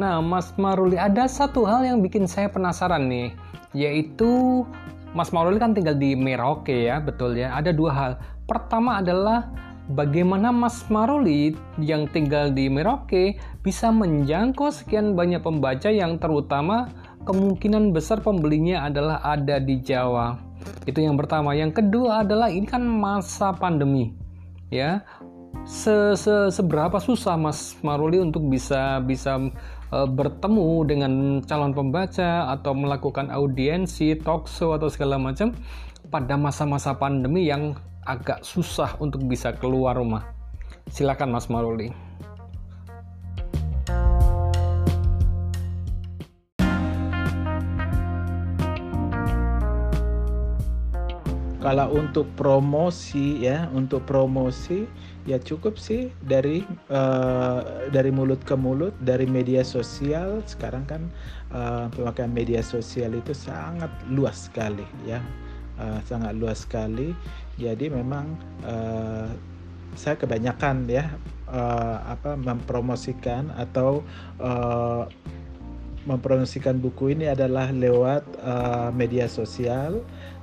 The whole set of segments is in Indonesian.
Nah, Mas Maruli, ada satu hal yang bikin saya penasaran nih, yaitu Mas Maruli kan tinggal di Merauke ya, betul ya. Ada dua hal. Pertama adalah bagaimana Mas Maruli yang tinggal di Merauke bisa menjangkau sekian banyak pembaca yang terutama kemungkinan besar pembelinya adalah ada di Jawa. Itu yang pertama. Yang kedua adalah ini kan masa pandemi. Ya. Se -se Seberapa susah Mas Maruli untuk bisa bisa uh, bertemu dengan calon pembaca atau melakukan audiensi, talkshow atau segala macam pada masa-masa pandemi yang agak susah untuk bisa keluar rumah. Silakan Mas Maruli. Kalau untuk promosi ya, untuk promosi ya cukup sih dari uh, dari mulut ke mulut, dari media sosial. Sekarang kan uh, pemakaian media sosial itu sangat luas sekali ya, uh, sangat luas sekali. Jadi memang uh, saya kebanyakan ya uh, apa mempromosikan atau uh, mempromosikan buku ini adalah lewat uh, media sosial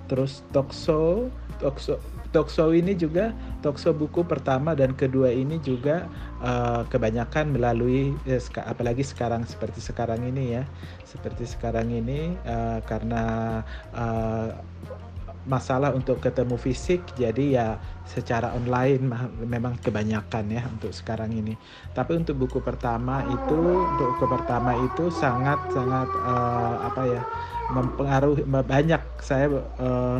terus Tokso Tokso Tokso ini juga Tokso buku pertama dan kedua ini juga uh, kebanyakan melalui eh, apalagi sekarang seperti sekarang ini ya. Seperti sekarang ini uh, karena uh, masalah untuk ketemu fisik jadi ya secara online memang kebanyakan ya untuk sekarang ini. Tapi untuk buku pertama itu untuk buku pertama itu sangat sangat uh, apa ya mempengaruhi banyak saya uh,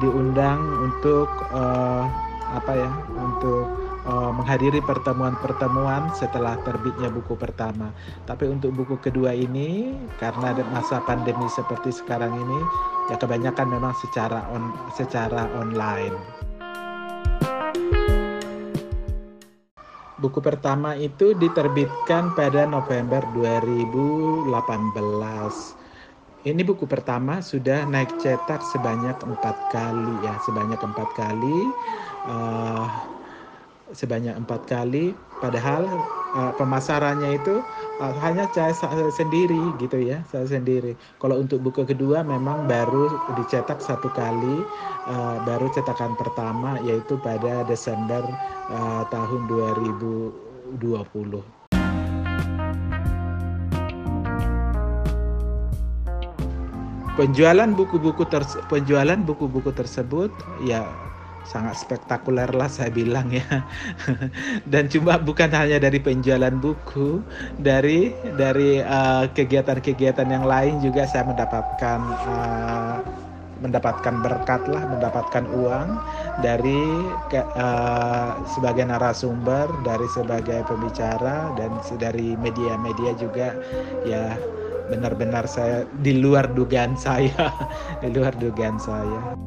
diundang untuk uh, apa ya untuk uh, menghadiri pertemuan-pertemuan setelah terbitnya buku pertama. Tapi untuk buku kedua ini karena ada masa pandemi seperti sekarang ini ya kebanyakan memang secara on secara online. Buku pertama itu diterbitkan pada November 2018 ini buku pertama sudah naik cetak sebanyak empat kali ya sebanyak empat kali uh, sebanyak empat kali padahal uh, pemasarannya itu uh, hanya saya, sendiri gitu ya saya sendiri. Kalau untuk buku kedua memang baru dicetak satu kali uh, baru cetakan pertama yaitu pada Desember uh, tahun 2020 penjualan buku-buku penjualan buku-buku tersebut ya sangat spektakuler lah saya bilang ya. Dan cuma bukan hanya dari penjualan buku dari dari uh, kegiatan-kegiatan uh, yang lain juga saya mendapatkan uh, mendapatkan berkat lah mendapatkan uang dari uh, sebagai narasumber dari sebagai pembicara dan dari media-media juga. Ya benar-benar saya di luar dugaan saya di luar dugaan saya